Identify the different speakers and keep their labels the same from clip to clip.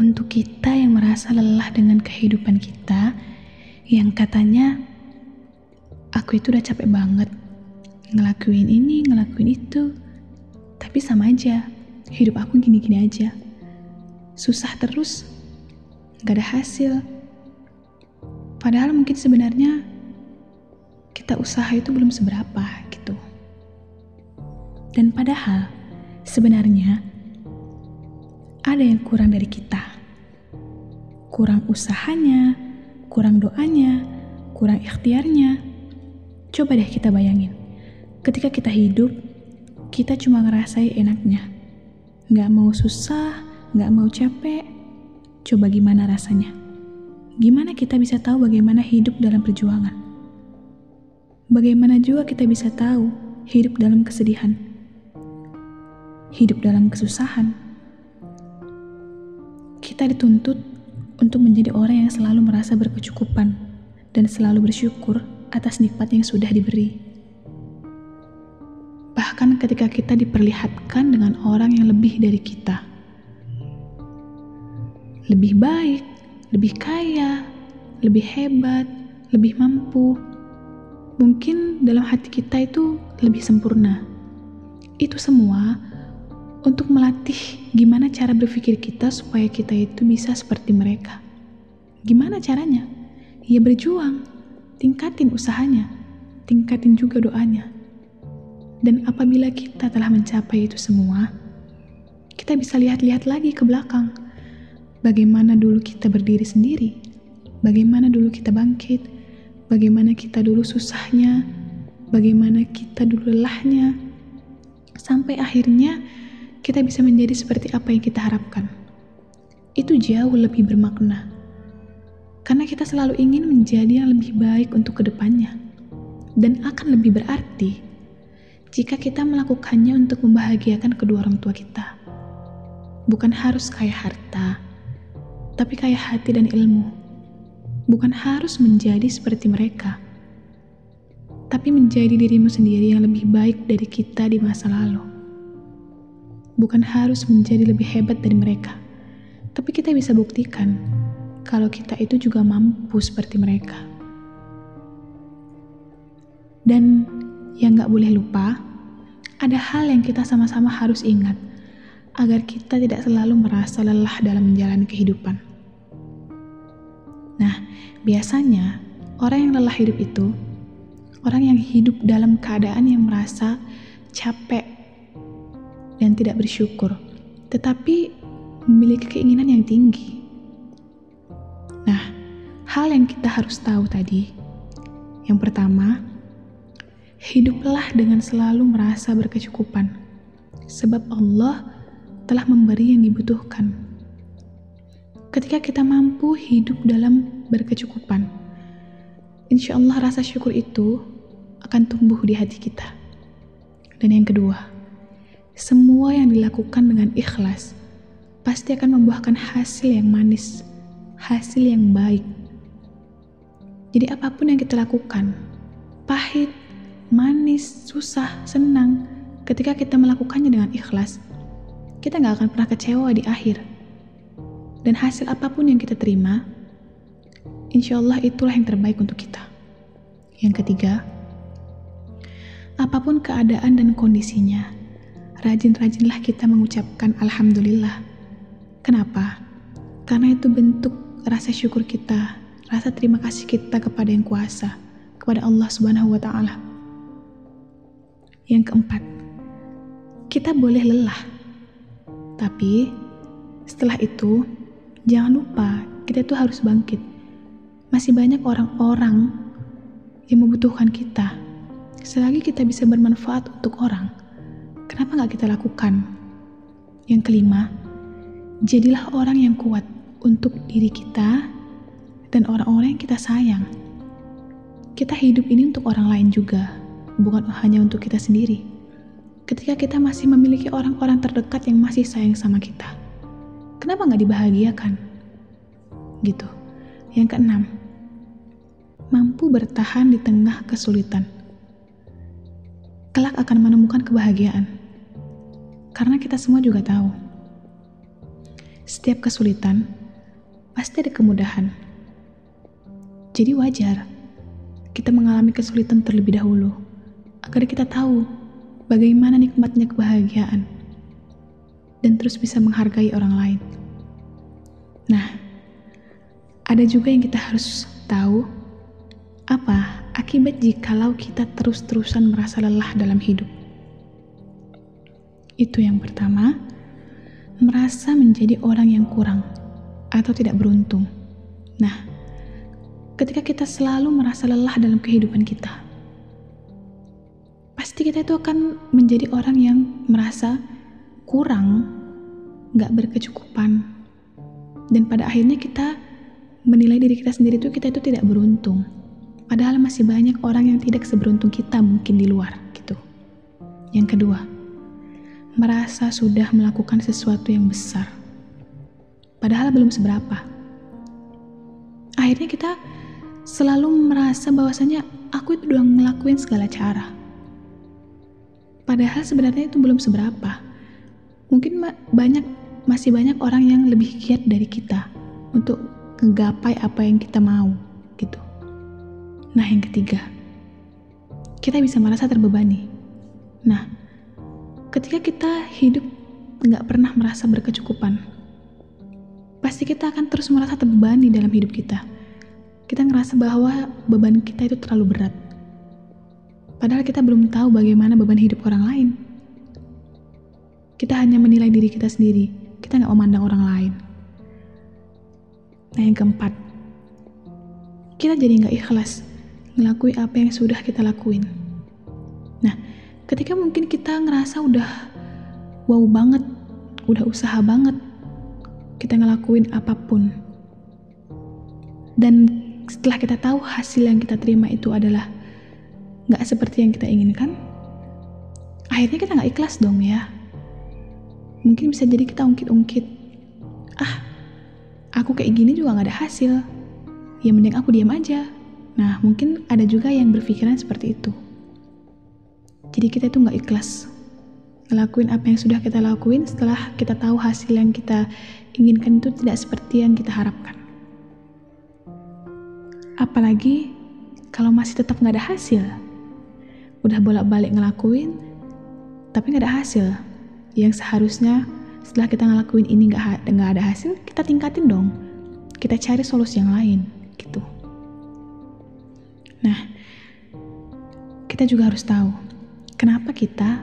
Speaker 1: untuk kita yang merasa lelah dengan kehidupan kita, yang katanya, aku itu udah capek banget ngelakuin ini, ngelakuin itu, tapi sama aja, hidup aku gini-gini aja. Susah terus, gak ada hasil. Padahal mungkin sebenarnya kita usaha itu belum seberapa gitu. Dan padahal sebenarnya ada yang kurang dari kita. Kurang usahanya, kurang doanya, kurang ikhtiarnya. Coba deh kita bayangin, ketika kita hidup, kita cuma ngerasain enaknya. Nggak mau susah, nggak mau capek. Coba gimana rasanya? Gimana kita bisa tahu bagaimana hidup dalam perjuangan? Bagaimana juga kita bisa tahu hidup dalam kesedihan? Hidup dalam kesusahan? Kita dituntut untuk menjadi orang yang selalu merasa berkecukupan dan selalu bersyukur atas nikmat yang sudah diberi. Bahkan ketika kita diperlihatkan dengan orang yang lebih dari kita, lebih baik, lebih kaya, lebih hebat, lebih mampu, mungkin dalam hati kita itu lebih sempurna. Itu semua untuk melatih gimana cara berpikir kita supaya kita itu bisa seperti mereka. Gimana caranya? Ya berjuang, tingkatin usahanya, tingkatin juga doanya. Dan apabila kita telah mencapai itu semua, kita bisa lihat-lihat lagi ke belakang. Bagaimana dulu kita berdiri sendiri, bagaimana dulu kita bangkit, bagaimana kita dulu susahnya, bagaimana kita dulu lelahnya, sampai akhirnya kita bisa menjadi seperti apa yang kita harapkan. Itu jauh lebih bermakna. Karena kita selalu ingin menjadi yang lebih baik untuk ke depannya. Dan akan lebih berarti jika kita melakukannya untuk membahagiakan kedua orang tua kita. Bukan harus kaya harta, tapi kaya hati dan ilmu. Bukan harus menjadi seperti mereka, tapi menjadi dirimu sendiri yang lebih baik dari kita di masa lalu bukan harus menjadi lebih hebat dari mereka, tapi kita bisa buktikan kalau kita itu juga mampu seperti mereka. Dan yang gak boleh lupa, ada hal yang kita sama-sama harus ingat agar kita tidak selalu merasa lelah dalam menjalani kehidupan. Nah, biasanya orang yang lelah hidup itu orang yang hidup dalam keadaan yang merasa capek tidak bersyukur, tetapi memiliki keinginan yang tinggi. Nah, hal yang kita harus tahu tadi, yang pertama, hiduplah dengan selalu merasa berkecukupan, sebab Allah telah memberi yang dibutuhkan. Ketika kita mampu hidup dalam berkecukupan, insya Allah rasa syukur itu akan tumbuh di hati kita. Dan yang kedua, semua yang dilakukan dengan ikhlas pasti akan membuahkan hasil yang manis, hasil yang baik. Jadi apa pun yang kita lakukan, pahit, manis, susah, senang, ketika kita melakukannya dengan ikhlas, kita nggak akan pernah kecewa di akhir. Dan hasil apa pun yang kita terima, insya Allah itulah yang terbaik untuk kita. Yang ketiga, apa pun keadaan dan kondisinya, rajin-rajinlah kita mengucapkan Alhamdulillah. Kenapa? Karena itu bentuk rasa syukur kita, rasa terima kasih kita kepada yang kuasa, kepada Allah Subhanahu wa Ta'ala. Yang keempat, kita boleh lelah, tapi setelah itu jangan lupa kita itu harus bangkit. Masih banyak orang-orang yang membutuhkan kita. Selagi kita bisa bermanfaat untuk orang, Kenapa nggak kita lakukan? Yang kelima, jadilah orang yang kuat untuk diri kita dan orang-orang yang kita sayang. Kita hidup ini untuk orang lain juga, bukan hanya untuk kita sendiri. Ketika kita masih memiliki orang-orang terdekat yang masih sayang sama kita, kenapa nggak dibahagiakan? Gitu. Yang keenam, mampu bertahan di tengah kesulitan. Kelak akan menemukan kebahagiaan karena kita semua juga tahu, setiap kesulitan pasti ada kemudahan. Jadi wajar kita mengalami kesulitan terlebih dahulu agar kita tahu bagaimana nikmatnya kebahagiaan dan terus bisa menghargai orang lain. Nah, ada juga yang kita harus tahu apa akibat jikalau kita terus-terusan merasa lelah dalam hidup. Itu yang pertama, merasa menjadi orang yang kurang atau tidak beruntung. Nah, ketika kita selalu merasa lelah dalam kehidupan kita, pasti kita itu akan menjadi orang yang merasa kurang, gak berkecukupan, dan pada akhirnya kita menilai diri kita sendiri itu kita itu tidak beruntung. Padahal masih banyak orang yang tidak seberuntung kita mungkin di luar gitu. Yang kedua, merasa sudah melakukan sesuatu yang besar. Padahal belum seberapa. Akhirnya kita selalu merasa bahwasanya aku itu udah ngelakuin segala cara. Padahal sebenarnya itu belum seberapa. Mungkin banyak masih banyak orang yang lebih giat dari kita untuk menggapai apa yang kita mau gitu. Nah yang ketiga, kita bisa merasa terbebani. Nah, ketika kita hidup nggak pernah merasa berkecukupan, pasti kita akan terus merasa terbebani dalam hidup kita. Kita ngerasa bahwa beban kita itu terlalu berat. Padahal kita belum tahu bagaimana beban hidup orang lain. Kita hanya menilai diri kita sendiri. Kita nggak memandang orang lain. Nah yang keempat, kita jadi nggak ikhlas ngelakuin apa yang sudah kita lakuin. Ketika mungkin kita ngerasa udah wow banget, udah usaha banget, kita ngelakuin apa pun. Dan setelah kita tahu hasil yang kita terima itu adalah nggak seperti yang kita inginkan, akhirnya kita nggak ikhlas dong ya. Mungkin bisa jadi kita ungkit-ungkit, ah, aku kayak gini juga nggak ada hasil. Ya mending aku diam aja. Nah, mungkin ada juga yang berpikiran seperti itu. Jadi kita itu nggak ikhlas ngelakuin apa yang sudah kita lakuin setelah kita tahu hasil yang kita inginkan itu tidak seperti yang kita harapkan. Apalagi kalau masih tetap nggak ada hasil. Udah bolak-balik ngelakuin, tapi nggak ada hasil. Yang seharusnya setelah kita ngelakuin ini nggak nggak ada hasil, kita tingkatin dong. Kita cari solusi yang lain, gitu. Nah, kita juga harus tahu Kenapa kita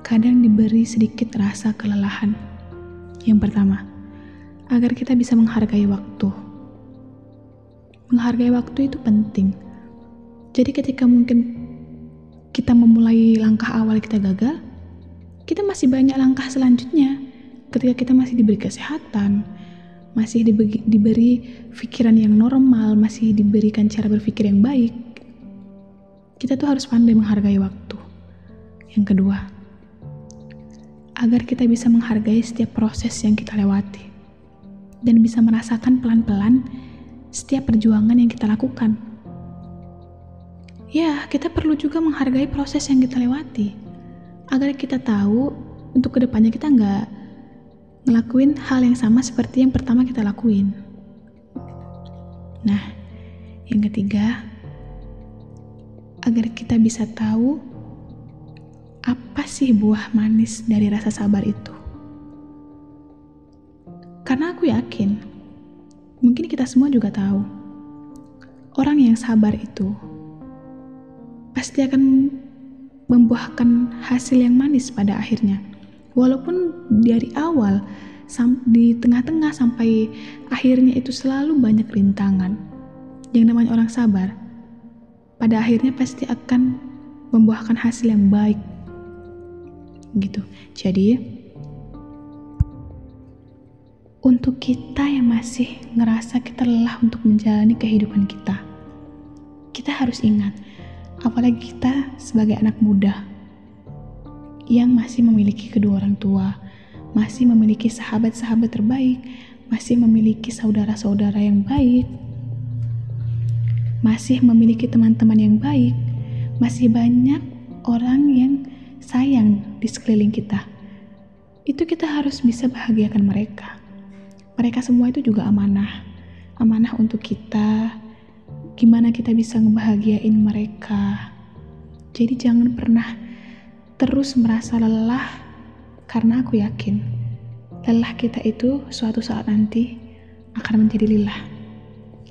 Speaker 1: kadang diberi sedikit rasa kelelahan? Yang pertama, agar kita bisa menghargai waktu. Menghargai waktu itu penting. Jadi ketika mungkin kita memulai langkah awal kita gagal, kita masih banyak langkah selanjutnya. Ketika kita masih diberi kesehatan, masih diberi, diberi pikiran yang normal, masih diberikan cara berpikir yang baik, kita tuh harus pandai menghargai waktu. Yang kedua, agar kita bisa menghargai setiap proses yang kita lewati dan bisa merasakan pelan-pelan setiap perjuangan yang kita lakukan. Ya, kita perlu juga menghargai proses yang kita lewati agar kita tahu untuk ke depannya kita nggak ngelakuin hal yang sama seperti yang pertama kita lakuin. Nah, yang ketiga, agar kita bisa tahu apa sih buah manis dari rasa sabar itu? Karena aku yakin, mungkin kita semua juga tahu, orang yang sabar itu pasti akan membuahkan hasil yang manis pada akhirnya. Walaupun dari awal, di tengah-tengah sampai akhirnya itu selalu banyak rintangan. Yang namanya orang sabar, pada akhirnya pasti akan membuahkan hasil yang baik gitu. Jadi untuk kita yang masih ngerasa kita lelah untuk menjalani kehidupan kita, kita harus ingat, apalagi kita sebagai anak muda yang masih memiliki kedua orang tua, masih memiliki sahabat-sahabat terbaik, masih memiliki saudara-saudara yang baik, masih memiliki teman-teman yang baik, masih banyak orang yang di sekeliling kita, itu kita harus bisa bahagiakan mereka. mereka semua itu juga amanah. Amanah untuk kita, gimana kita bisa ngebahagiain mereka. Jadi jangan pernah terus merasa lelah karena aku yakin lelah kita itu suatu saat nanti akan menjadi lelah.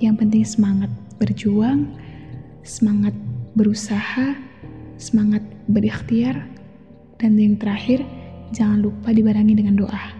Speaker 1: Yang penting semangat berjuang, semangat berusaha, semangat berikhtiar, dan yang terakhir, jangan lupa dibarengi dengan doa.